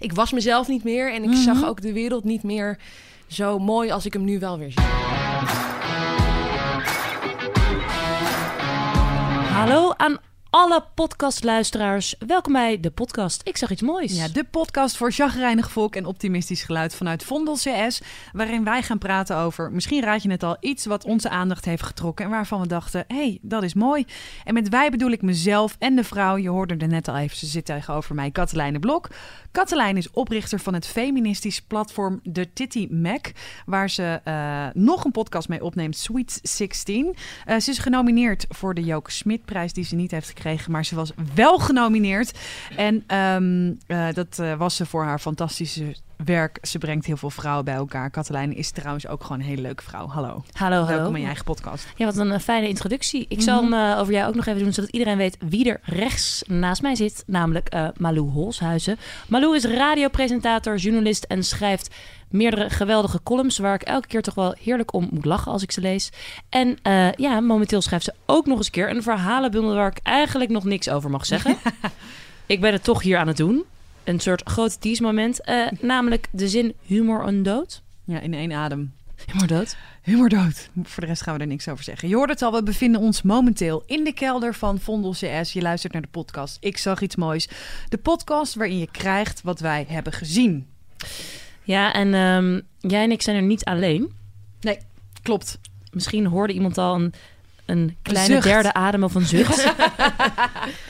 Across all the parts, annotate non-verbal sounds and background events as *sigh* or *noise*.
ik was mezelf niet meer en ik Mhm. zag ook de wereld niet meer zo mooi als ik hem nu wel weer zie. Hallo aan alle podcastluisteraars. Welkom bij de podcast Ik zag iets moois. Ja, de podcast voor chagrijnig volk en optimistisch geluid vanuit Vondel CS. Waarin wij gaan praten over, misschien raad je het al, iets wat onze aandacht heeft getrokken. En waarvan we dachten, hé, hey, dat is mooi. En met wij bedoel ik mezelf en de vrouw. Je hoorde er net al even, ze zit tegenover mij, Katelijne Blok. Katelijn is oprichter van het feministisch platform The Titty Mac. Waar ze eh, nog een podcast mee opneemt, Sweet 16. Eh, ze is genomineerd voor de Joke Smitprijs, die ze niet heeft gekregen. Maar ze was wel genomineerd. En ehm, eh, dat eh, was ze voor haar fantastische werk. Ze brengt heel veel vrouwen bij elkaar. Katelijn is trouwens ook gewoon een hele leuke vrouw. Hallo. Hallo, hallo. Welkom in je eigen podcast. Ja, wat een eh, fijne introductie. Ik zal hem eh, over jou ook nog even doen, zodat iedereen weet wie er rechts naast mij zit. Namelijk eh, Malou Holshuizen. Malou is radiopresentator, journalist en schrijft meerdere geweldige columns... waar ik elke keer toch wel heerlijk om moet lachen als ik ze lees. En ja, momenteel schrijft ze ook nog eens een keer een verhalenbundel... waar ik eigenlijk nog niks over mag zeggen. *laughs* ik ben het toch hier aan het doen. Een soort groot tease-moment. eh, namelijk de zin humor en dood. Ja, in één adem. Humor dood. Humor dood. Voor de rest gaan we er niks over zeggen. Je hoort het al, we bevinden ons momenteel in de kelder van Vondel CS. Je luistert naar de podcast Ik zag iets moois. De podcast waarin je krijgt wat wij hebben gezien. Ja, en ehm, jij en ik zijn er niet alleen. Nee, klopt. Misschien hoorde iemand al een, een kleine zucht. derde adem of een zucht. *laughs*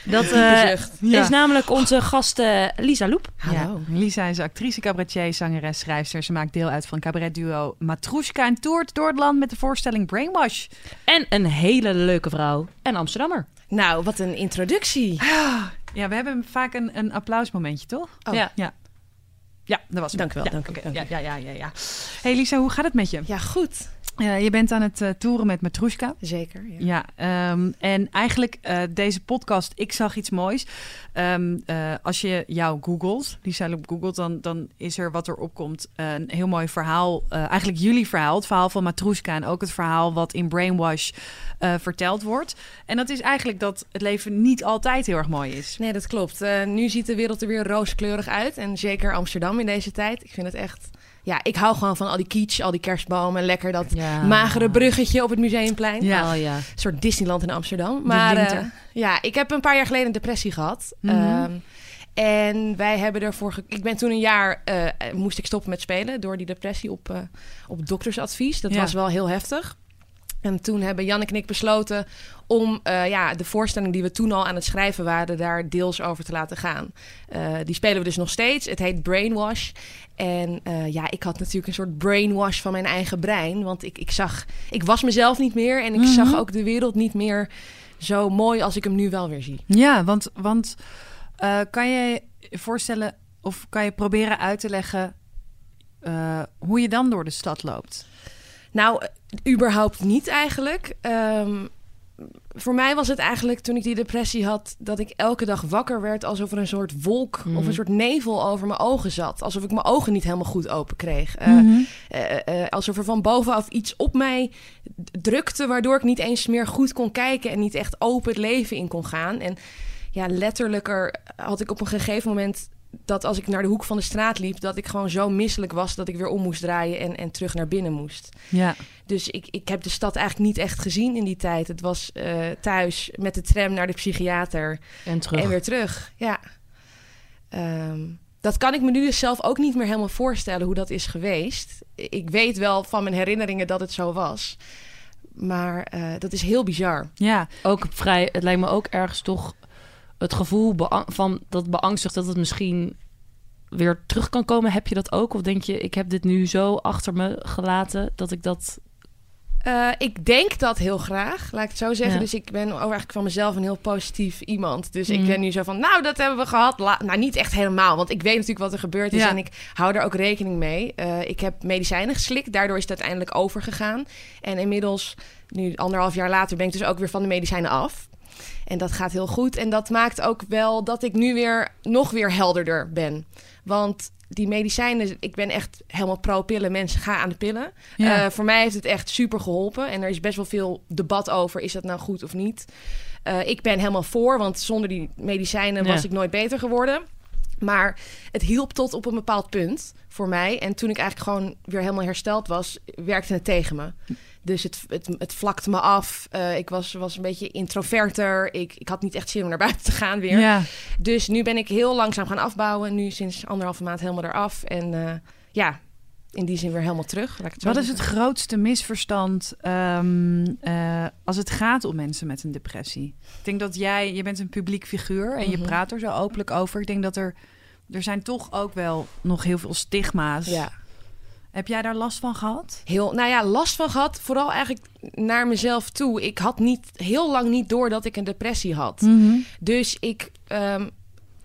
dat eh, zucht. Ja. is namelijk onze gast eh, Lisa Loep. Hallo. Ja, Lisa is actrice, cabaretier, zangeres, schrijfster. Ze maakt deel uit van cabaretduo Matrushka en toert door het land met de voorstelling Brainwash. En een hele leuke vrouw. En Amsterdammer. Nou, wat een introductie. Ja, we hebben vaak een, een applausmomentje, toch? Oh. Ja. Ja. Ja, dat was hem. Dank u wel, Ja, dank u, oké. dank u. ja, ja, ja, ja, ja. Hey Lisa, hoe gaat het met je? Ja, goed. Eh, je bent aan het eh, toeren met Matrushka. Zeker. Ja. Ja, ehm, en eigenlijk eh, deze podcast, ik zag iets moois. Ehm, eh, als je jou googelt, Lisa Loep googelt, dan, dan is er wat er opkomt een heel mooi verhaal. eigenlijk jullie verhaal, het verhaal van Matrushka en ook het verhaal wat in Brainwash verteld wordt. En dat is eigenlijk dat het leven niet altijd heel erg mooi is. Nee, dat klopt. Nu ziet de wereld er weer rooskleurig uit. En zeker Amsterdam in deze tijd. Ik vind het echt... Ja, ik hou gewoon van al die kitsch, al die kerstbomen. Lekker dat Ja. magere bruggetje op het Museumplein. Ja. Oh ja. Een soort Disneyland in Amsterdam. Maar eh, ja, ik heb een paar jaar geleden een depressie gehad. Mhm. Ehm, en wij hebben ervoor... Ik ben toen een jaar... eh, moest ik stoppen met spelen door die depressie op, eh, op doktersadvies. Dat Ja. was wel heel heftig. En toen hebben Jan en ik besloten om eh, ja, de voorstelling die we toen al aan het schrijven waren, daar deels over te laten gaan. Eh, die spelen we dus nog steeds. Het heet Brainwash. En eh, ja, ik had natuurlijk een soort brainwash van mijn eigen brein. Want ik, ik zag, ik was mezelf niet meer en ik Mhm. zag ook de wereld niet meer zo mooi als ik hem nu wel weer zie. Ja, want, want kan je je voorstellen of kan je proberen uit te leggen hoe je dan door de stad loopt? Nou, überhaupt niet eigenlijk. Ehm, voor mij was het eigenlijk toen ik die depressie had, dat ik elke dag wakker werd alsof er een soort wolk Mhm. of een soort nevel over mijn ogen zat. Alsof ik mijn ogen niet helemaal goed open kreeg. Eh, Mhm. eh, eh, alsof er van bovenaf iets op mij drukte, waardoor ik niet eens meer goed kon kijken en niet echt open het leven in kon gaan. En ja, letterlijker had ik op een gegeven moment dat als ik naar de hoek van de straat liep, dat ik gewoon zo misselijk was dat ik weer om moest draaien en, en terug naar binnen moest. Ja. Dus ik, ik heb de stad eigenlijk niet echt gezien in die tijd. Het was eh, thuis met de tram naar de psychiater En terug. en weer terug. Ja. Ehm, dat kan ik me nu dus zelf ook niet meer helemaal voorstellen hoe dat is geweest. Ik weet wel van mijn herinneringen dat het zo was. Maar eh, dat is heel bizar. Ja, Ook vrij, het lijkt me ook ergens toch het gevoel van dat beangstigt dat het misschien weer terug kan komen. Heb je dat ook? Of denk je, ik heb dit nu zo achter me gelaten dat ik dat. Eh, ik denk dat heel graag, laat ik het zo zeggen. Ja. Dus ik ben ook eigenlijk van mezelf een heel positief iemand. Dus Mm. ik ben nu zo van, nou, dat hebben we gehad. La- nou, niet echt helemaal, want ik weet natuurlijk wat er gebeurd is. Ja. En ik hou er ook rekening mee. Eh, ik heb medicijnen geslikt, daardoor is het uiteindelijk overgegaan. En inmiddels, nu anderhalf jaar later, ben ik dus ook weer van de medicijnen af. En dat gaat heel goed. En dat maakt ook wel dat ik nu weer nog weer helderder ben. Want die medicijnen, ik ben echt helemaal pro-pillen. Mensen, ga aan de pillen. Ja. Eh, voor mij heeft het echt super geholpen. En er is best wel veel debat over, is dat nou goed of niet? Eh, ik ben helemaal voor, want zonder die medicijnen was ik nooit beter geworden. Maar het hielp tot op een bepaald punt voor mij. En toen ik eigenlijk gewoon weer helemaal hersteld was, werkte het tegen me. Dus het, het, het vlakte me af. Uh, ik was, was een beetje introverter. Ik, ik had niet echt zin om naar buiten te gaan weer. Ja. Dus nu ben ik heel langzaam gaan afbouwen. Nu sinds anderhalve maand helemaal eraf. En uh, ja, in die zin weer helemaal terug. Laat ik het Wat is het grootste misverstand um, uh, als het gaat om mensen met een depressie? Ik denk dat jij, je bent een publiek figuur en mm -hmm. je praat er zo openlijk over. Ik denk dat er, er zijn toch ook wel nog heel veel stigma's. Ja. Heb jij daar last van gehad? Heel, nou ja, last van gehad. Vooral eigenlijk naar mezelf toe. Ik had niet heel lang niet door dat ik een depressie had. Mm -hmm. Dus ik. Um,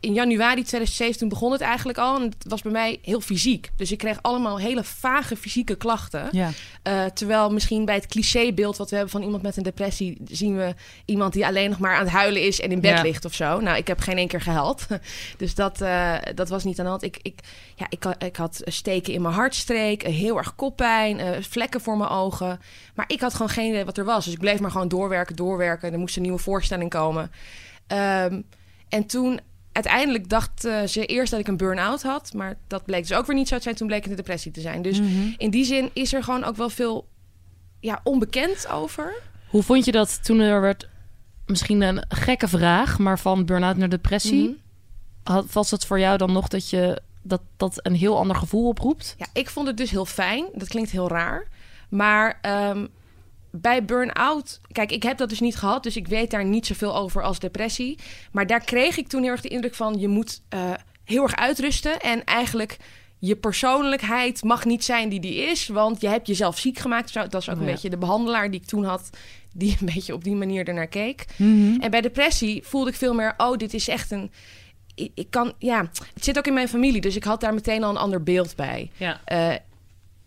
in januari 2017 begon het eigenlijk al. En het was bij mij heel fysiek. Dus ik kreeg allemaal hele vage fysieke klachten. Ja. Uh, terwijl misschien bij het clichébeeld wat we hebben van iemand met een depressie... zien we iemand die alleen nog maar aan het huilen is en in bed Ja. ligt of zo. Nou, ik heb geen één keer gehuild. *laughs* Dus dat, uh, dat was niet aan de hand. Ik, ik, ja, ik, ik had steken in mijn hartstreek, heel erg koppijn, uh, vlekken voor mijn ogen. Maar ik had gewoon geen idee wat er was. Dus ik bleef maar gewoon doorwerken, doorwerken. Er moest een nieuwe voorstelling komen. Um, en toen uiteindelijk dacht uh, ze eerst dat ik een burn-out had. Maar dat bleek dus ook weer niet zo te zijn. Toen bleek het een depressie te zijn. Dus Mm -hmm. in die zin is er gewoon ook wel veel ja, onbekend over. Hoe vond je dat toen er werd... Misschien een gekke vraag, maar van burn-out naar depressie. Mhm. Had, was het voor jou dan nog dat je dat, dat een heel ander gevoel oproept? Ja, ik vond het dus heel fijn. Dat klinkt heel raar. Maar um, bij burn-out... Kijk, ik heb dat dus niet gehad, dus ik weet daar niet zoveel over als depressie. Maar daar kreeg ik toen heel erg de indruk van... je moet uh, heel erg uitrusten en eigenlijk... je persoonlijkheid mag niet zijn die die is... want je hebt jezelf ziek gemaakt. Dat was ook een Ja. beetje de behandelaar die ik toen had... die een *laughs* beetje op die manier ernaar keek. Mhm. En bij depressie voelde ik veel meer... oh, dit is echt een... Ik, ik kan, ja, het zit ook in mijn familie, dus ik had daar meteen al een ander beeld bij. Ja. Uh,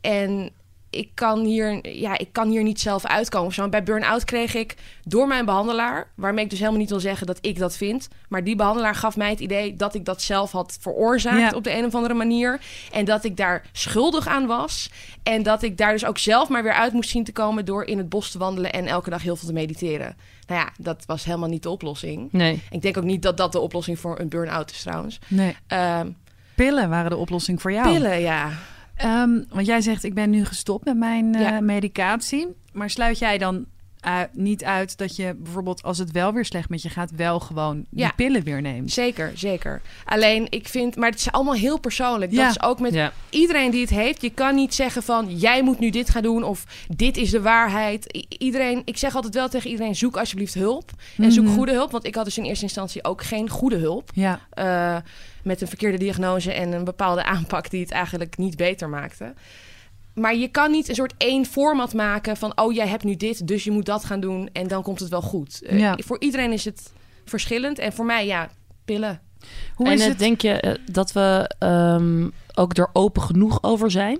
en ik kan, hier, ja, ik kan hier niet zelf uitkomen. Zo, bij burn-out kreeg ik door mijn behandelaar... waarmee ik dus helemaal niet wil zeggen dat ik dat vind... maar die behandelaar gaf mij het idee dat ik dat zelf had veroorzaakt... Ja. op de een of andere manier. En dat ik daar schuldig aan was. En dat ik daar dus ook zelf maar weer uit moest zien te komen... door in het bos te wandelen en elke dag heel veel te mediteren. Nou ja, dat was helemaal niet de oplossing. Nee. Ik denk ook niet dat dat de oplossing voor een burn-out is trouwens. Nee. Uh, Pillen waren de oplossing voor jou. pillen, ja. Um, want jij zegt, ik ben nu gestopt met mijn Ja. medicatie. Maar sluit jij dan uh, niet uit dat je bijvoorbeeld als het wel weer slecht met je gaat... wel gewoon die Ja. pillen weer neemt? Zeker, zeker. Alleen, ik vind... Maar het is allemaal heel persoonlijk. Ja. Dat is ook met Ja. iedereen die het heeft. Je kan niet zeggen van... jij moet nu dit gaan doen of dit is de waarheid. I- iedereen... Ik zeg altijd wel tegen iedereen... zoek alsjeblieft hulp. En zoek Mhm. goede hulp. Want ik had dus in eerste instantie ook geen goede hulp. Ja, eh, met een verkeerde diagnose en een bepaalde aanpak... die het eigenlijk niet beter maakte. Maar je kan niet een soort één format maken van... oh, jij hebt nu dit, dus je moet dat gaan doen... en dan komt het wel goed. Eh, Ja. Voor iedereen is het verschillend. En voor mij, ja, pillen. hoe en is het? denk je eh, dat we ehm, ook er open genoeg over zijn?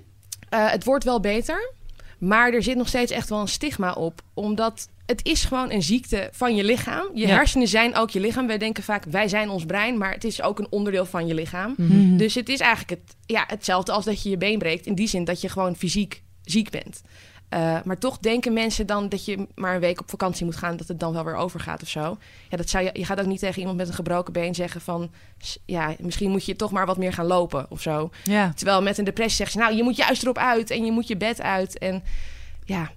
Eh, het wordt wel beter, maar er zit nog steeds echt wel een stigma op. Omdat het is gewoon een ziekte van je lichaam. Je Ja. hersenen zijn ook je lichaam. Wij denken vaak, wij zijn ons brein, maar het is ook een onderdeel van je lichaam. Mhm. Dus het is eigenlijk het, ja, hetzelfde als dat je je been breekt. In die zin dat je gewoon fysiek ziek bent. Eh, maar toch denken mensen dan dat je maar een week op vakantie moet gaan... dat het dan wel weer overgaat of zo. Ja, dat zou je, je gaat ook niet tegen iemand met een gebroken been zeggen van... ja, misschien moet je toch maar wat meer gaan lopen of zo. Ja, Terwijl met een depressie zeggen ze, nou, je moet juist erop uit en je moet je bed uit. En ja,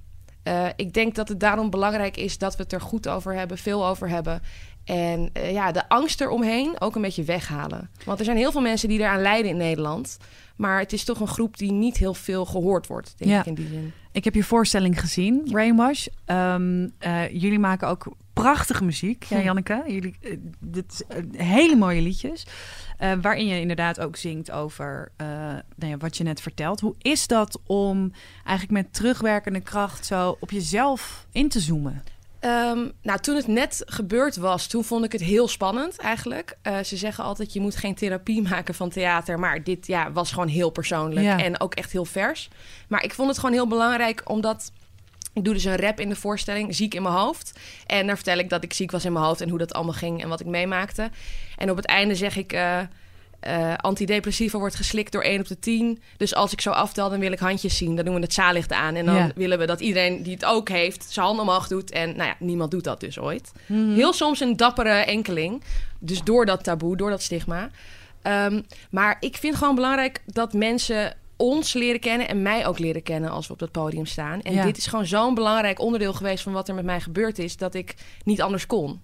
eh, ik denk dat het daarom belangrijk is dat we het er goed over hebben, veel over hebben. En eh, ja, de angst eromheen ook een beetje weghalen. Want er zijn heel veel mensen die eraan lijden in Nederland. Maar het is toch een groep die niet heel veel gehoord wordt, denk Ja. ik in die zin. ik heb je voorstelling gezien, Brainwash. Ehm, eh, jullie maken ook prachtige muziek, ja, Hm. Janneke. Jullie, eh, dit is, eh, hele mooie liedjes. eh, waarin je inderdaad ook zingt over nou ja, wat je net vertelt. Hoe is dat om eigenlijk met terugwerkende kracht zo op jezelf in te zoomen? Ehm, nou, toen het net gebeurd was, toen vond ik het heel spannend eigenlijk. Ze zeggen altijd, je moet geen therapie *laughs* maken van theater. Maar dit ja, was gewoon heel persoonlijk Ja. en ook echt heel vers. Maar ik vond het gewoon heel belangrijk, omdat... Ik doe dus een rap in de voorstelling, ziek in mijn hoofd. En daar vertel ik dat ik ziek was in mijn hoofd en hoe dat allemaal ging en wat ik meemaakte. En op het einde zeg ik... eh eh, antidepressiva wordt geslikt door 1 op de 10. Dus als ik zo aftel, dan wil ik handjes zien. Dan doen we het zaallicht aan. En dan Ja. willen we dat iedereen die het ook heeft... zijn handen omhoog doet. En nou ja, niemand doet dat dus ooit. Mhm. Heel soms een dappere enkeling. Dus door dat taboe, door dat stigma. Ehm, maar ik vind gewoon belangrijk dat mensen ons leren kennen en mij ook leren kennen als we op dat podium staan. En Ja. dit is gewoon zo'n belangrijk onderdeel geweest van wat er met mij gebeurd is, dat ik niet anders kon.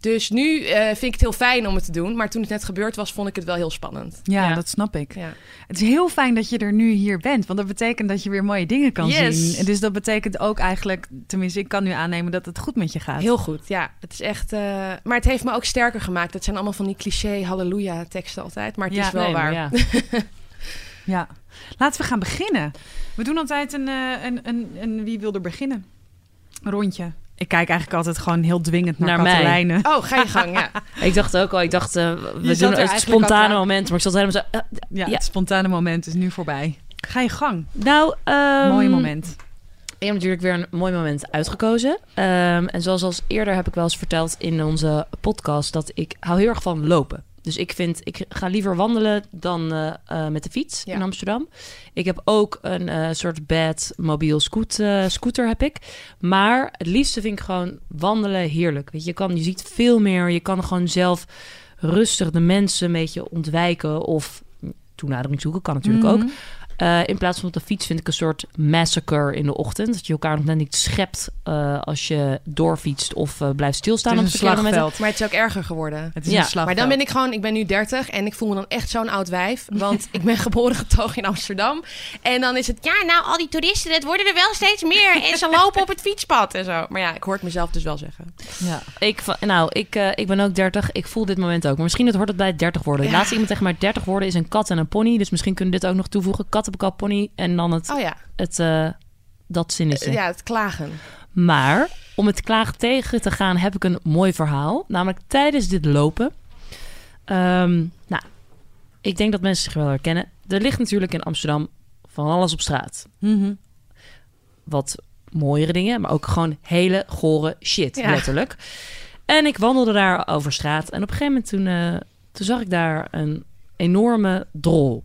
Dus nu eh, vind ik het heel fijn om het te doen, maar toen het net gebeurd was, vond ik het wel heel spannend. Ja, Ja. dat snap ik. Ja. Het is heel fijn dat je er nu hier bent, want dat betekent dat je weer mooie dingen kan Yes. zien. En Dus dat betekent ook eigenlijk, tenminste, ik kan nu aannemen dat het goed met je gaat. Heel goed, ja. Het is echt. eh, maar het heeft me ook sterker gemaakt. Het zijn allemaal van die cliché halleluja teksten altijd, maar het Ja, is wel Nee, waar. *laughs* ja. Laten we gaan beginnen. We doen altijd een, eh, een, een, een wie wil er beginnen? Rondje. Ik kijk eigenlijk altijd gewoon heel dwingend naar, Naar mij. Katelijne. Oh, ga je gang, ja. *laughs* Ik dacht ook al, ik dacht, eh, we doen het spontane moment. Maar ik zat helemaal zo... eh, Ja, Ja. het spontane moment is nu voorbij. Ga je gang. nou, ehm, Mooi moment. Ik heb natuurlijk weer een mooi moment uitgekozen. Ehm, en zoals als eerder heb ik wel eens verteld in onze podcast... dat ik hou heel erg van lopen. Dus ik vind, ik ga liever wandelen dan eh, eh, met de fiets Ja. in Amsterdam. Ik heb ook een eh, soort bad mobiel scoot, scooter heb ik. Maar het liefste vind ik gewoon wandelen heerlijk. Weet je, je, kan, je ziet veel meer. Je kan gewoon zelf rustig de mensen een beetje ontwijken of toenadering zoeken. Kan natuurlijk ook. Eh, in plaats van op de fiets vind ik een soort massacre in de ochtend. Dat je elkaar nog net niet schept eh, als je doorfietst of eh, blijft stilstaan Het op is een momenten. slagveld. Maar het is ook erger geworden. Het is Ja, een slagveld. Maar dan ben ik gewoon, ik ben nu 30 en ik voel me dan echt zo'n oud wijf. Want *laughs* ik ben geboren getogen in Amsterdam. En dan is het, ja, nou, al die toeristen, het worden er wel steeds meer. En ze lopen op het fietspad en zo. Maar ja, ik hoor het mezelf dus wel zeggen. Ja. Ik, nou, ik, eh, ik ben ook 30. Ik voel dit moment ook. Maar misschien het hoort het bij het 30 worden. Ja. Laatst iemand tegen mij 30 worden is een kat en een pony. Dus misschien kunnen we dit ook nog toevoegen. Kat al, pony. En dan het, Oh ja, het eh, dat zinnetje. ja het klagen. Maar om het klaag tegen te gaan, heb ik een mooi verhaal. Namelijk tijdens dit lopen. Ehm, nou, ik denk dat mensen zich wel herkennen. Er ligt natuurlijk in Amsterdam van alles op straat. Mhm. Wat mooiere dingen, maar ook gewoon hele gore shit, Ja. letterlijk. En ik wandelde daar over straat. En op een gegeven moment toen, eh, toen zag ik daar een enorme drol.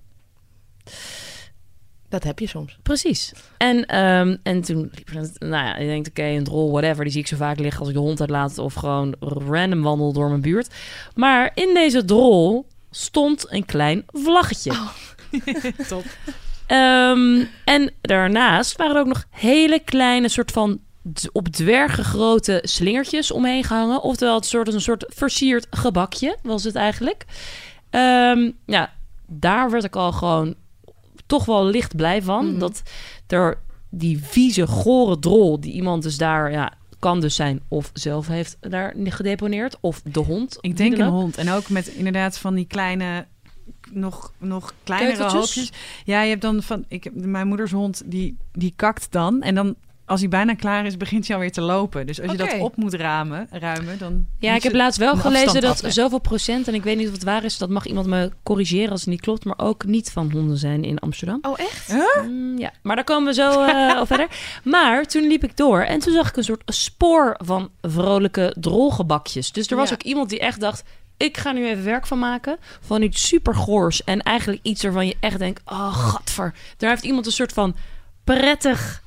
Dat heb je soms. Precies. En, ehm, en toen liep nou ja, je denkt, oké, een drol, whatever, die zie ik zo vaak liggen als ik de hond uitlaat of gewoon random wandel door mijn buurt. Maar in deze drol stond een klein vlaggetje. *laughs* Top. Ehm, en daarnaast waren er ook nog hele kleine soort van op dwergen grote slingertjes omheen gehangen. Oftewel het soort, een soort versierd gebakje was het eigenlijk. Ehm, ja, daar werd ik al gewoon toch wel licht blij van. Mhm. Dat er die vieze, gore drol die iemand dus daar... Ja, kan dus zijn of zelf heeft daar gedeponeerd. Of de hond. Ik denk een hond. En ook met inderdaad van die kleine, nog, nog kleinere Keuteltjes? hoopjes. Ja, je hebt dan van, ik, mijn moeders hond, die, die kakt dan. En dan, als hij bijna klaar is, begint hij alweer te lopen. Dus als je dat op moet ramen, ruimen, dan... Ja, ik heb laatst wel gelezen dat afleggen. zoveel procent, en ik weet niet of het waar is, dat mag iemand me corrigeren als het niet klopt, maar ook niet van honden zijn in Amsterdam. Oh, echt? Mm, ja, maar daar komen we zo eh, *laughs* op verder. Maar toen liep ik door en toen zag ik een soort spoor van vrolijke drolgebakjes. Dus er was Ja. ook iemand die echt dacht, ik ga nu even werk van maken van iets super goors en eigenlijk iets waarvan je echt denkt, oh gadver. Daar heeft iemand een soort van prettig,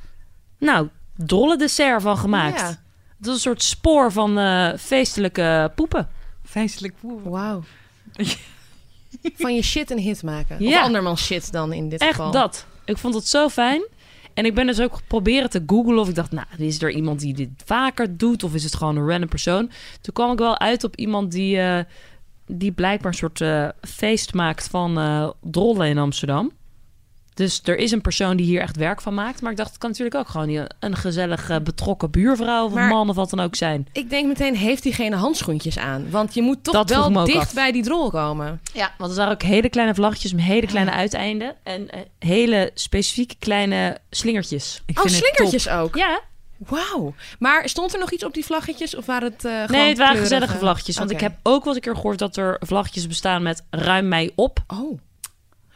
nou, drolle dessert van gemaakt. Ja. Dat is een soort spoor van eh, feestelijke poepen. Feestelijk poer. Wauw. *laughs* Van je shit een hit maken. Ja. Of andermans shit dan in dit Echt geval. dat. Ik vond het zo fijn. En ik ben dus ook proberen te googlen of ik dacht, nou, is er iemand die dit vaker doet of is het gewoon een random persoon? Toen kwam ik wel uit op iemand die, eh, die blijkbaar een soort eh, feest maakt van eh drollen in Amsterdam. Dus er is een persoon die hier echt werk van maakt. Maar ik dacht, het kan natuurlijk ook gewoon een gezellig eh, betrokken buurvrouw of Maar- man of wat dan ook zijn. Ik denk meteen, heeft diegene handschoentjes aan? Want je moet toch Dat wel dicht af. bij die drol komen. Ja, want er waren ook hele kleine vlaggetjes met hele kleine uiteinden. En eh, hele specifieke kleine slingertjes. Ik Oh, vind het slingertjes ook? Ja, Wauw. Maar stond er nog iets op die vlaggetjes? Of waren het eh gewoon Nee, het waren kleurige- gezellige vlaggetjes. Want ik heb ook wel eens een keer gehoord dat er vlaggetjes bestaan met ruim mij op. Oh.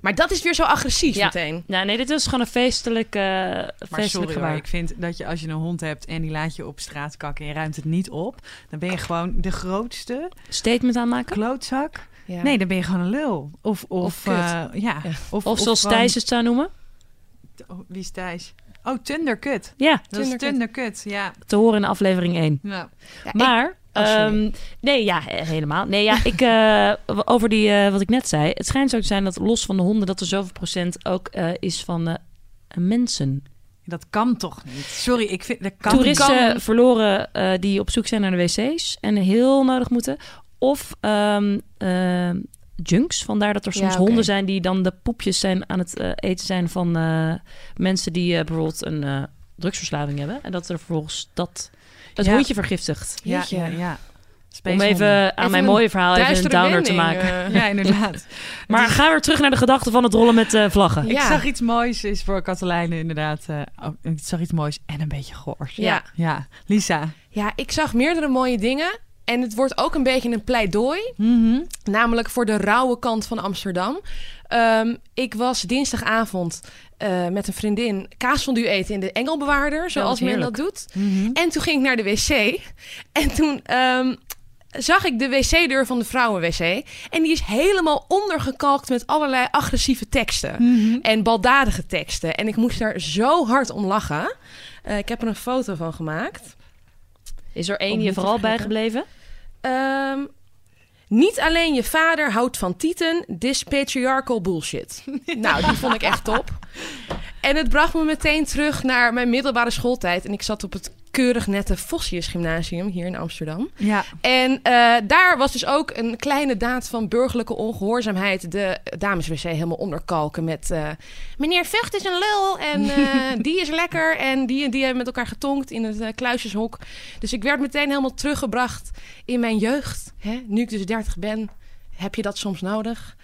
Maar dat is weer zo agressief Ja. meteen. Nou, nee, dit was gewoon een feestelijk, eh Maar feestelijk sorry hoor, ik vind dat je als je een hond hebt en die laat je op straat kakken en je ruimt het niet op, dan ben je gewoon de grootste Statement aanmaken. klootzak. Ja. Nee, dan ben je gewoon een lul. Of, of, Of kut. eh, ja. Ja. Of, Of zoals gewoon- Thijs het zou noemen. Oh, wie is Thijs? Oh, Tunderkut. Ja, Dat is Tunderkut. Ja. te horen in aflevering 1. ja. Ja, ik- Maar Oh. Ehm, nee, ja, he- helemaal. Nee, ja, ik, eh, *laughs* over die, eh, wat ik net zei. Het schijnt zo te zijn dat los van de honden... dat er zoveel procent ook eh, is van eh, mensen. Dat kan toch niet? Sorry, ik vind dat kan Toeristen kan- verloren eh, die op zoek zijn naar de wc's... en heel nodig moeten. Of ehm, ehm, junks. Vandaar dat er soms Ja, honden zijn... die dan de poepjes zijn aan het eh, eten zijn van eh, mensen... die bijvoorbeeld een eh, drugsverslaving hebben. En dat er vervolgens dat... Het Ja. hondje vergiftigt. Ja, ja. Om even aan Even mijn mooie verhaal even een downer te wending, maken. eh. *laughs* Ja, inderdaad. *laughs* Maar ga weer terug naar de gedachte van het rollen met eh, vlaggen. Ik zag iets moois, is voor Katelijne inderdaad. eh, oh, ik zag iets moois en een beetje goors. Ja. Ja, Lisa. Ja, ik zag meerdere mooie dingen. En het wordt ook een beetje een pleidooi. Mhm. Namelijk voor de rauwe kant van Amsterdam. Ehm, ik was dinsdagavond eh, met een vriendin kaasfondue eten in de Engelbewaarder. Zoals men dat doet. Mhm. En toen ging ik naar de wc. En toen ehm, zag ik de wc-deur van de vrouwen-wc. En die is helemaal ondergekalkt met allerlei agressieve teksten. Mhm. En baldadige teksten. En ik moest daar zo hard om lachen. Eh, ik heb er een foto van gemaakt. Is er één je vooral bijgebleven? Niet alleen je vader houdt van tieten, this patriarchal bullshit. *laughs* nou, die vond ik echt top. En het bracht me meteen terug naar mijn middelbare schooltijd. En ik zat op het keurig nette Vossius Gymnasium hier in Amsterdam. Ja. En eh, daar was dus ook een kleine daad van burgerlijke ongehoorzaamheid. De dameswc helemaal onderkalken met... eh, meneer Vught is een lul en eh, *laughs* die is lekker. En die en die hebben met elkaar getonkt in het kluisjeshok. Dus ik werd meteen helemaal teruggebracht in mijn jeugd. Hè? Nu ik dus 30 ben, heb je dat soms nodig.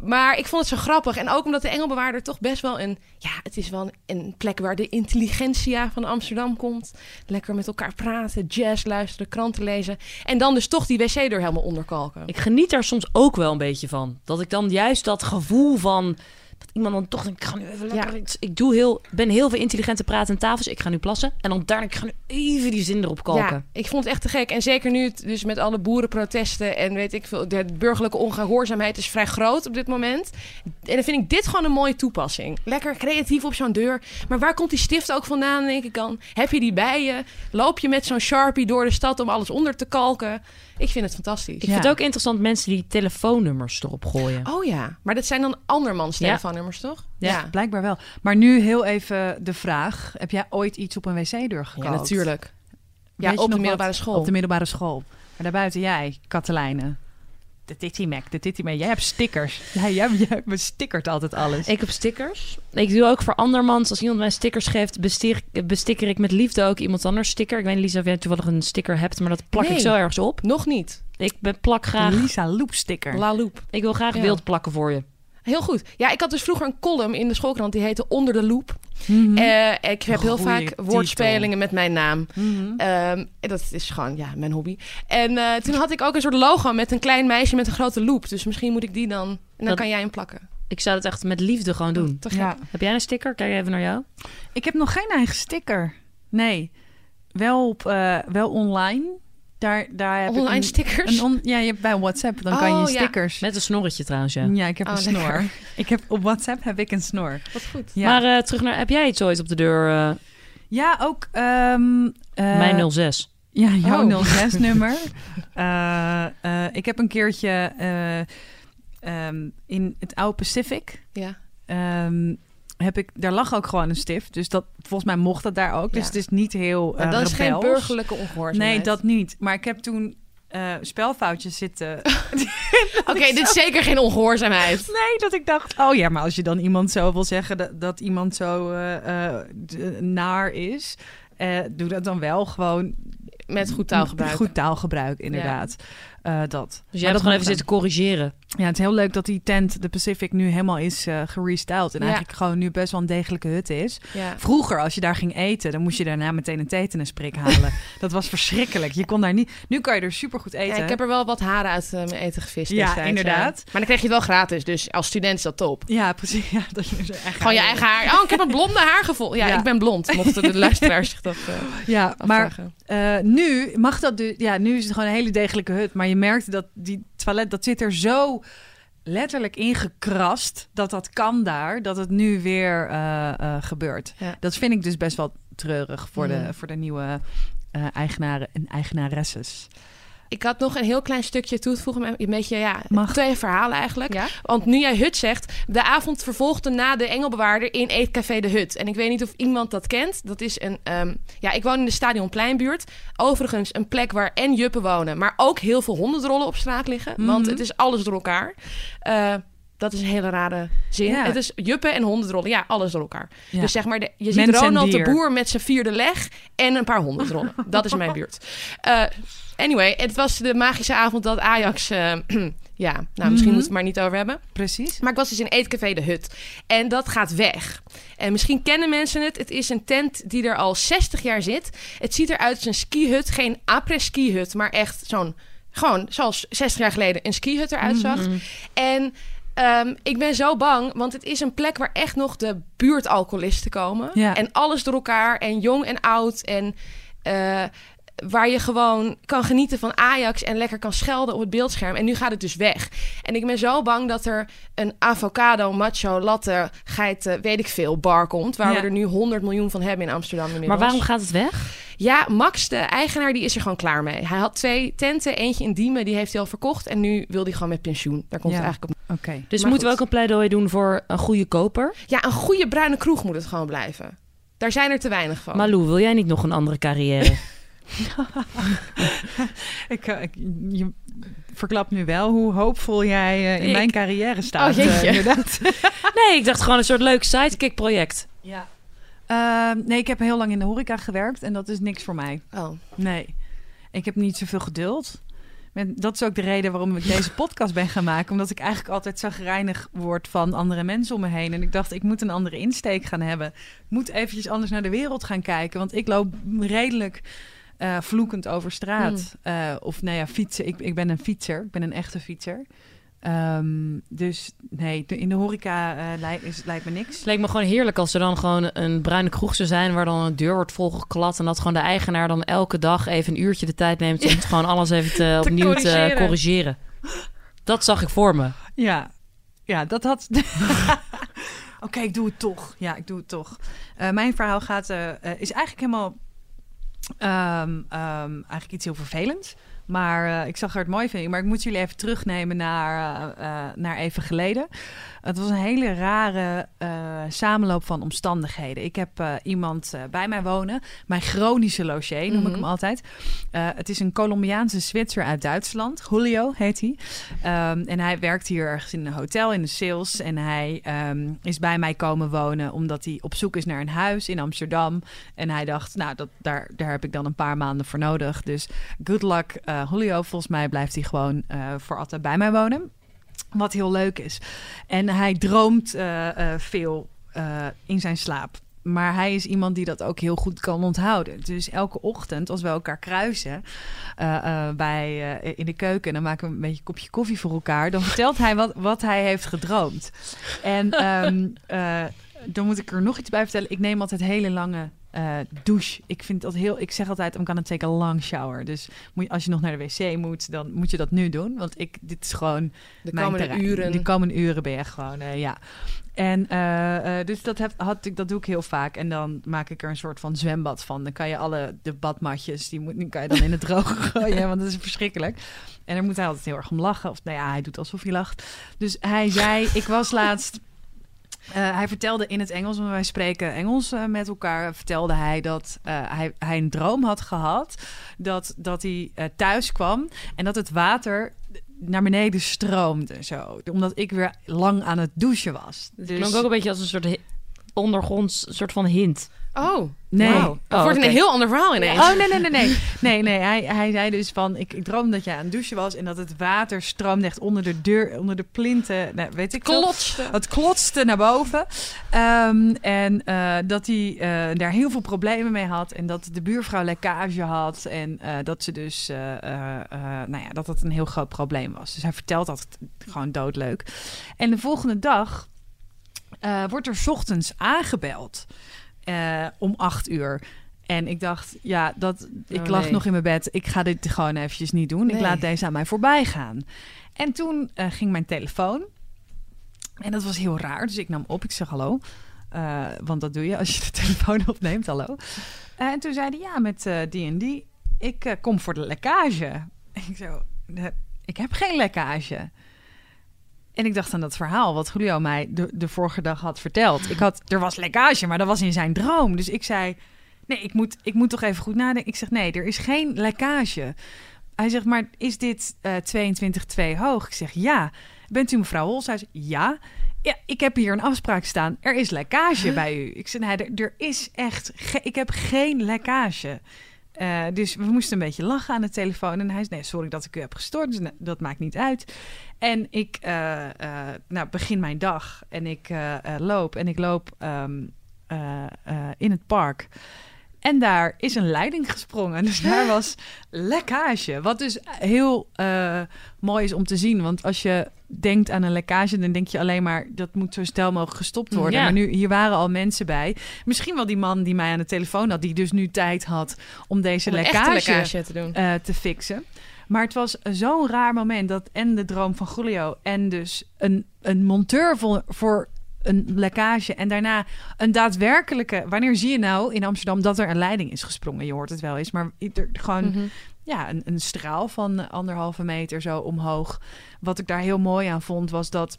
Maar ik vond het zo grappig. En ook omdat de Engelbewaarder toch best wel een... Ja, het is wel een, plek waar de intelligentia van Amsterdam komt. Lekker met elkaar praten, jazz luisteren, kranten lezen. En dan dus toch die wc-deur helemaal onderkalken. Ik geniet daar soms ook wel een beetje van. Dat ik dan juist dat gevoel van... Iemand dan toch denkt, ik ga nu even lekker Ja. iets... Ik doe heel, ben heel veel intelligente praten aan tafels. Ik ga nu plassen. En dan daarna, ik ga nu even die zin erop kalken. Ja, ik vond het echt te gek. En zeker nu het dus met alle boerenprotesten en weet ik veel, de burgerlijke ongehoorzaamheid is vrij groot op dit moment. En dan vind ik dit gewoon een mooie toepassing. Lekker creatief op zo'n deur. Maar waar komt die stift ook vandaan, denk ik dan? Heb je die bij je? Loop je met zo'n Sharpie door de stad om alles onder te kalken? Ik vind het fantastisch. Ik Ja. vind het ook interessant mensen die telefoonnummers erop gooien. Oh ja, maar dat zijn dan andermans Ja. telefoonnummers, toch? Ja, blijkbaar wel. Maar nu heel even de vraag. Heb jij ooit iets op een wc-deur Ja, gekookt? natuurlijk. Ja, op de middelbare wat? school. Op de middelbare school. Maar daarbuiten jij, Katelijne. De Titty Mac, de Titty Mac. Jij hebt stickers. *laughs* Ja, jij, jij bestickert altijd alles. Ik heb stickers. Ik doe ook voor andermans. Als iemand mij stickers geeft, bestier, besticker ik met liefde ook iemand anders sticker. Ik weet niet, Lisa, of jij toevallig een sticker hebt, maar dat plak ik zo ergens op. Nog niet. Ik ben plak graag. Lisa Loop sticker. La Loop. Ik wil graag Ja. wild plakken voor je. Heel goed. Ja, ik had dus vroeger een column in de schoolkrant die heette Onder de Loep. Eh, ik heb heel vaak titel. woordspelingen met mijn naam. En dat is gewoon ja, mijn hobby. En eh, toen had ik ook een soort logo met een klein meisje met een grote loop. Dus misschien moet ik die dan... En dan Dat- kan jij hem plakken. Ik zou het echt met liefde gewoon doen. Te gek. Ja. Heb jij een sticker? Kijk even naar jou. Ik heb nog geen eigen sticker. Nee. Wel, op, eh, wel online. Daar, daar heb Online ik een, stickers. een on- ja, je hebt bij WhatsApp. Dan kan je Oh, ja. stickers. Met een snorretje trouwens, ja. Ja, ik heb Oh, een snor. lekker. Ik heb, op WhatsApp heb ik een snor. Wat goed. Ja, Maar eh, terug naar, heb jij iets ooit op de deur? eh, ja ook... ehm, eh, mijn 06. Ja, jouw Oh. 06-nummer. *laughs* Eh, eh, ik heb een keertje eh, ehm, in het oude Pacific... Ja. ehm, heb ik, daar lag ook gewoon een stift. Dus dat, volgens mij mocht dat daar ook. Dus Ja. het is niet heel eh, dat is geen burgerlijke ongehoorzaamheid. Nee, dat niet. Maar ik heb toen eh, spelfoutjes zitten. *laughs* Oké, dit is zeker geen ongehoorzaamheid. nee, dat ik dacht... Oh ja, maar als je dan iemand zo wil zeggen... dat, dat iemand zo eh, naar is... doe dat dan wel gewoon... Met goed taalgebruik. Goed taalgebruik, inderdaad. Eh, dat. Dus Maar jij hebt gewoon even zitten corrigeren. Ja, het is heel leuk dat die tent, de Pacific, nu helemaal is eh gerestyled. En Ja. eigenlijk gewoon nu best wel een degelijke hut is. Ja. Vroeger, als je daar ging eten, dan moest je daarna meteen een tetanus-prik halen. *laughs* dat was verschrikkelijk. Je kon daar niet... Nu kan je er supergoed eten. Ja, ik heb er wel wat haren uit eh, mijn eten gevist. Ja, destijds, inderdaad. Maar dan kreeg je het wel gratis. Dus als student is dat top. Ja, precies. *laughs* Ja, dat je echt Gewoon je eigen haar. Oh, ik heb een blonde haar gevonden. Ja, ik ben blond. Mochten de *laughs* luisteraars zich dat eh, Ja, maar afvragen. eh, nu mag dat dus... Ja, nu is het gewoon een hele degelijke hut. Maar je merkt dat die toilet, dat zit er zo letterlijk ingekrast... dat dat kan daar, dat het nu weer eh, eh, gebeurt. Ja. Dat vind ik dus best wel treurig voor, de, voor de nieuwe eh, eigenaren en eigenaresses. Ik had nog een heel klein stukje toe te voegen. Een beetje, ja, Mag. twee verhalen eigenlijk. Ja? Want nu jij Hut zegt, de avond vervolgde na de Engelbewaarder in Eetcafé de Hut. En ik weet niet of iemand dat kent. Dat is een, ehm, ja, ik woon in de Stadionpleinbuurt. Overigens een plek waar en juppen wonen, maar ook heel veel hondendrollen op straat liggen. Want Mhm. het is alles door elkaar. Eh, dat is een hele rare zin. Ja. Het is juppen en hondendrollen. Ja, alles door elkaar. Ja. Dus zeg maar, de, je ziet Mens Ronald de. Boer met zijn vierde leg en een paar hondendrollen. *laughs* dat is mijn buurt. Eh, anyway, het was de magische avond dat Ajax... eh, *clears throat* ja, nou, misschien Mhm. moeten we het maar niet over hebben. Precies. Maar ik was dus in Eetcafé De Hut. En dat gaat weg. En misschien kennen mensen het. Het is een tent die er al 60 jaar zit. Het ziet eruit als een skihut. Geen après-ski-hut, maar echt zo'n... Gewoon zoals 60 jaar geleden een skihut eruit zag. Mhm. En ehm, ik ben zo bang, want het is een plek waar echt nog de buurtalcoholisten komen. Ja. En alles door elkaar, en jong en oud. En eh, waar je gewoon kan genieten van Ajax en lekker kan schelden op het beeldscherm. En nu gaat het dus weg. En ik ben zo bang dat er een avocado, macho, latte, geiten, weet ik veel, bar komt. Waar Ja. we er nu 100 miljoen van hebben in Amsterdam inmiddels. Maar waarom gaat het weg? Ja, Max, de eigenaar, die is er gewoon klaar mee. Hij had twee tenten, eentje in Diemen, die heeft hij al verkocht. En nu wil hij gewoon met pensioen. Daar komt Ja. het eigenlijk op. Oké. Dus Maar moeten we ook een pleidooi doen voor een goede koper? Ja, een goede bruine kroeg moet het gewoon blijven. Daar zijn er te weinig van. Malou, wil jij niet nog een andere carrière? *laughs* *laughs* Ik, eh, ik, je verklapt nu wel hoe hoopvol jij eh, in Ik- mijn carrière staat. Oh, eh, *laughs* nee, ik dacht gewoon een soort leuk sidekick project. Ja. Ehm, nee, ik heb heel lang in de horeca gewerkt en dat is niks voor mij. Oh. Nee, ik heb niet zoveel geduld. Dat is ook de reden waarom ik deze *laughs* podcast ben gaan maken. Omdat ik eigenlijk altijd zagrijnig word van andere mensen om me heen. En ik dacht, ik moet een andere insteek gaan hebben. Ik moet eventjes anders naar de wereld gaan kijken. Want ik loop redelijk eh, vloekend over straat. Eh, of nou ja, fietsen. Ik, ik ben een fietser. Ik ben een echte fietser. Ehm, dus nee, in de horeca eh, lijkt, is, lijkt me niks. Het leek me gewoon heerlijk als er dan gewoon een bruine kroeg zou zijn... waar dan een deur wordt volgeklad... en dat gewoon de eigenaar dan elke dag even een uurtje de tijd neemt... om het gewoon alles even te, *laughs* opnieuw te corrigeren. corrigeren. Dat zag ik voor me. Ja, ja dat had. *laughs* Oké, ik doe het toch. Ja, ik doe het toch. Mijn verhaal gaat, is eigenlijk helemaal. Ehm, eigenlijk iets heel vervelends. Maar eh, ik zag er het mooi van. Maar ik moet jullie even terugnemen naar, eh, eh, naar even geleden. Het was een hele rare samenloop van omstandigheden. Ik heb iemand bij mij wonen. Mijn chronische logier noem ik Mhm. hem altijd. Het is een Colombiaanse Zwitser uit Duitsland. Julio heet hij. Ehm, en hij werkt hier ergens in een hotel in de sales. En hij ehm, is bij mij komen wonen omdat hij op zoek is naar een huis in Amsterdam. En hij dacht, nou, dat, daar, daar heb ik dan een paar maanden voor nodig. Dus good luck, Julio. Volgens mij blijft hij gewoon eh, voor altijd bij mij wonen. Wat heel leuk is. En hij droomt eh, veel in zijn slaap. Maar hij is iemand die dat ook heel goed kan onthouden. Dus elke ochtend, als we elkaar kruisen bij, in de keuken... dan maken we een beetje een kopje koffie voor elkaar... dan vertelt hij wat, wat hij heeft gedroomd. En ehm, eh, dan moet ik er nog iets bij vertellen. Ik neem altijd hele lange eh, douche. Ik vind dat heel. Ik zeg altijd: I'm gonna take a long shower. Dus moet je, als je nog naar de wc moet, dan moet je dat nu doen. Want ik, dit is gewoon De komende terrein. uren. De komende uren ben je gewoon, eh, ja. En eh, dus dat, heb, had ik, dat doe ik heel vaak. En dan maak ik er een soort van zwembad van. Dan kan je alle de badmatjes, die, moet, die kan je dan in het *laughs* droge gooien. Want dat is verschrikkelijk. En daar moet hij altijd heel erg om lachen. Of nou ja, hij doet alsof hij lacht. Dus hij zei, ik was laatst... eh, hij vertelde in het Engels, want wij spreken Engels eh, met elkaar, vertelde hij dat eh, hij, hij een droom had gehad dat, dat hij thuis kwam en dat het water naar beneden stroomde. Zo, omdat ik weer lang aan het douchen was. Het Dus, klonk ook een beetje als een soort ondergronds soort van hint. Oh, nee. Het Oh, wordt oké. een heel ander verhaal ineens. Oh, nee, nee, nee, nee. Nee, nee. Hij, hij zei dus van, ik, ik droomde dat jij aan het douchen was... en dat het water stroomde echt onder de deur, onder de plinten. Nou, weet ik veel. Klotste. Het klotste naar boven. Ehm, en eh, dat hij eh, daar heel veel problemen mee had. En dat de buurvrouw lekkage had. En eh, dat ze dus, nou ja, dat dat een heel groot probleem was. Dus hij vertelt dat gewoon doodleuk. En de volgende dag eh, wordt er 's ochtends aangebeld. eh, om acht uur. En ik dacht, ja, dat, ik Oh, lag nee. nog in mijn bed. Ik ga dit gewoon eventjes niet doen. Ik laat deze aan mij voorbij gaan. En toen eh, ging mijn telefoon. En dat was heel raar. Dus ik nam op. Ik zeg hallo. Want dat doe je als je de *laughs* telefoon opneemt. Hallo. En toen zei hij ja, met die en die. Ik kom voor de lekkage. En *laughs* ik zo, "Nee, ik heb geen lekkage. En ik dacht aan dat verhaal wat Julio mij de, de vorige dag had verteld. Ik had, er was lekkage, maar dat was in zijn droom. Dus ik zei, nee, ik moet, ik moet toch even goed nadenken. Ik zeg, nee, er is geen lekkage. Hij zegt, maar is dit eh 22,2 hoog? Ik zeg, ja. Bent u mevrouw Hols? Hij zegt, ja. Ja, ik heb hier een afspraak staan. Er is lekkage bij u. Ik zeg, nee, er, er is echt... ge- ik heb geen lekkage. Eh, dus we moesten een beetje lachen aan de telefoon. En hij zei, nee, sorry dat ik u heb gestoord. Dus dat maakt niet uit. En ik eh, eh, nou, begin mijn dag en ik loop. En ik loop ehm, eh, eh, in het park. En daar is een leiding gesprongen. Dus daar was lekkage. Wat dus heel eh, mooi is om te zien. Want als je denkt aan een lekkage, dan denk je alleen maar dat moet zo snel mogelijk gestopt worden. Ja. Maar nu, hier waren al mensen bij. Misschien wel die man die mij aan de telefoon had, die dus nu tijd had om deze Om lekkage te doen. eh, te fixen. Maar het was zo'n raar moment dat en de droom van Julio en dus een, een monteur voor, voor een lekkage en daarna een daadwerkelijke. Wanneer zie je nou in Amsterdam dat er een leiding is gesprongen? Je hoort het wel eens, maar er, gewoon Mhm. ja, een, een straal van anderhalve meter zo omhoog. Wat ik daar heel mooi aan vond was dat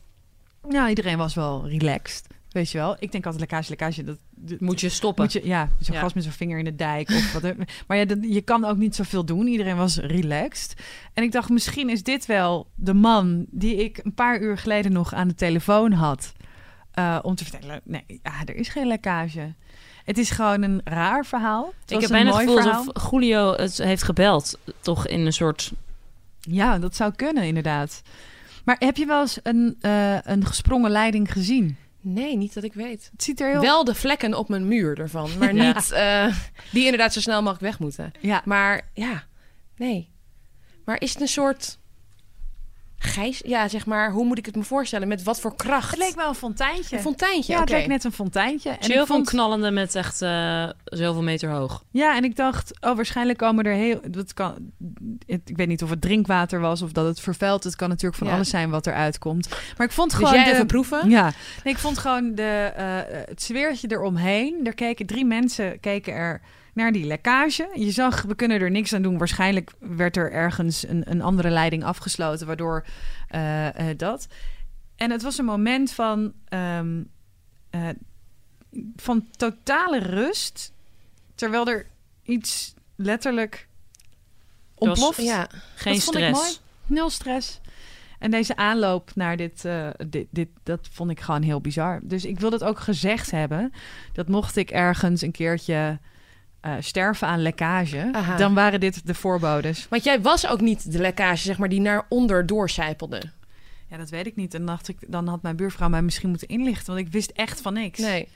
nou, iedereen was wel relaxed. Weet je wel? Ik denk altijd lekkage, lekkage. Dat, dat- Moet je stoppen. moet je, ja, zo'n Ja. gast met zijn vinger in de dijk. Of wat, *laughs* maar ja, dat, je kan ook niet zoveel doen. Iedereen was relaxed. En ik dacht, misschien is dit wel de man die ik een paar uur geleden nog aan de telefoon had. Eh, om te vertellen, nee, ja, er is geen lekkage. Het is gewoon een raar verhaal. Het ik was heb een bijna het gevoel verhaal. alsof Julio het heeft gebeld. Toch in een soort... Ja, dat zou kunnen, inderdaad. Maar heb je wel eens een, eh, een gesprongen leiding gezien? Nee, niet dat ik weet. Het ziet er heel... Wel de vlekken op mijn muur ervan, maar *laughs* Ja. niet eh, die inderdaad zo snel mogelijk weg moeten. Ja, Maar ja, nee. Maar is het een soort gijs? Ja, zeg maar, hoe moet ik het me voorstellen? Met wat voor kracht? het leek wel een fonteintje. een fonteintje. ja, het leek net een fonteintje. En Chill ik van vond, knallende met echt eh, zoveel meter hoog. ja, en ik dacht, oh, waarschijnlijk komen er heel... Dat kan, ik weet niet of het drinkwater was of dat het vervuild. Het kan natuurlijk van Ja. alles zijn wat eruit komt. Maar ik vond Dus gewoon... jij de, even proeven? Ja, nee, ik vond gewoon de, eh, het sfeertje eromheen. Er keken drie mensen keken er naar die lekkage. Je zag, we kunnen er niks aan doen. Waarschijnlijk werd er ergens een, een andere leiding afgesloten, waardoor eh, eh, dat. En het was een moment van, ehm, eh, van totale rust, terwijl er iets letterlijk Er was- ontploft. Ja. Geen Dat vond ik stress. mooi. Nul stress. En deze aanloop naar dit, dit, dit, dat vond ik gewoon heel bizar. Dus ik wil dat ook gezegd hebben. Dat mocht ik ergens een keertje eh, sterven aan lekkage, Aha. dan waren dit de voorbodes. Want jij was ook niet de lekkage, zeg maar, die naar onder doorcijpelde. Ja, dat weet ik niet. En dan dacht ik, dan had mijn buurvrouw mij misschien moeten inlichten, want ik wist echt van niks. Nee.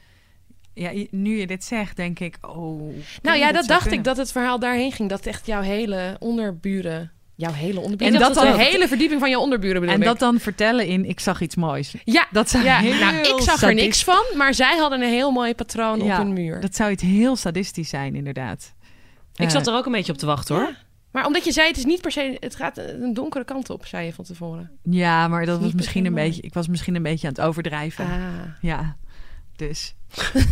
Ja, nu je dit zegt, denk ik, oh. Nou ja, dat dacht kunnen. ik dat het verhaal daarheen ging. Dat echt jouw hele onderburen... Jouw hele onderburen... En dat dat dan- de hele verdieping van jouw onderburen bedoel En ik. dat dan vertellen in, ik zag iets moois. Ja, Dat zou ja heel nou, ik zag er niks van, maar zij hadden een heel mooi patroon Ja, op hun muur. Dat zou iets heel sadistisch zijn, inderdaad. Ik Eh, zat er ook een beetje op te wachten hoor. Ja. Maar omdat je zei, het is niet per se... Het gaat een donkere kant op, zei je van tevoren. Ja, maar dat was misschien een mooi. beetje. Ik was misschien een beetje aan het overdrijven. Ah. Ja, dus. *laughs*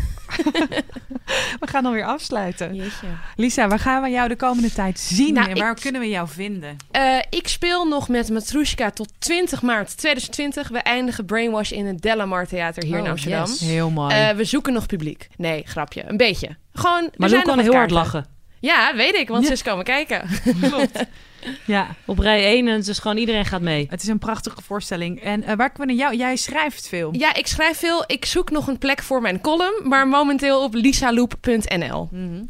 we gaan alweer afsluiten. Jeetje. Lisa, waar gaan we jou de komende tijd zien Nou, en waar ik- kunnen we jou vinden? Eh, ik speel nog met Matrushka tot 20 maart 2020. We eindigen Brainwash in het Delamar Theater hier in Oh, Amsterdam. yes. Heel mooi. Eh, we zoeken nog publiek. Nee, grapje. Een beetje. Gewoon, Maar zijn Lou nog kan heel hard lachen. Ja, weet ik, want Ja. ze is komen kijken. *laughs* *laughs* ja, Op rij 1 en dus gewoon iedereen gaat mee. het is een prachtige voorstelling. En eh, waar kunnen jou? Jij schrijft veel. Ja, ik schrijf veel. Ik zoek nog een plek voor mijn column, maar momenteel op lisaloop.nl. Mhm.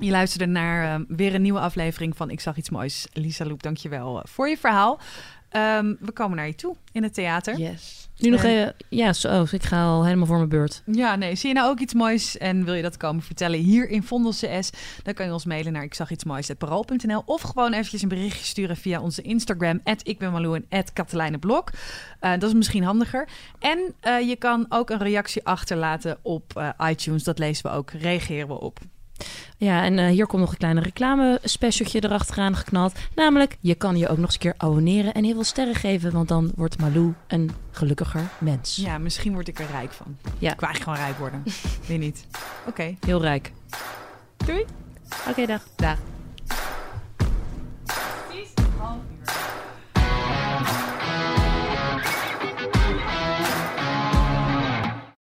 Je luisterde naar eh, weer een nieuwe aflevering van Ik zag iets moois. Lisa Loep, dankjewel uh, voor je verhaal. Ehm, we komen naar je toe in het theater. Yes. Nu nog En- even... Ja, zo, ik ga al helemaal voor mijn beurt. Ja, nee. Zie je nou ook iets moois en wil je dat komen vertellen hier in Vondel CS? Dan kan je ons mailen naar ik zag iets moois of gewoon eventjes een berichtje sturen via onze Instagram ik ben Malou en Katelijne Blok. Eh, dat is misschien handiger. En eh, je kan ook een reactie achterlaten op eh, iTunes. Dat lezen we ook. Reageren we op. Ja, en eh, hier komt nog een kleine reclame specialtje erachteraan geknald. Namelijk, je kan je ook nog eens een keer abonneren en heel veel sterren geven. Want dan wordt Malou een gelukkiger mens. Ja, misschien word ik er rijk van. Ja. Ik wil eigenlijk gewoon rijk worden. *laughs* Weet niet. Oké. Heel rijk. Doei. Oké, dag. Dag.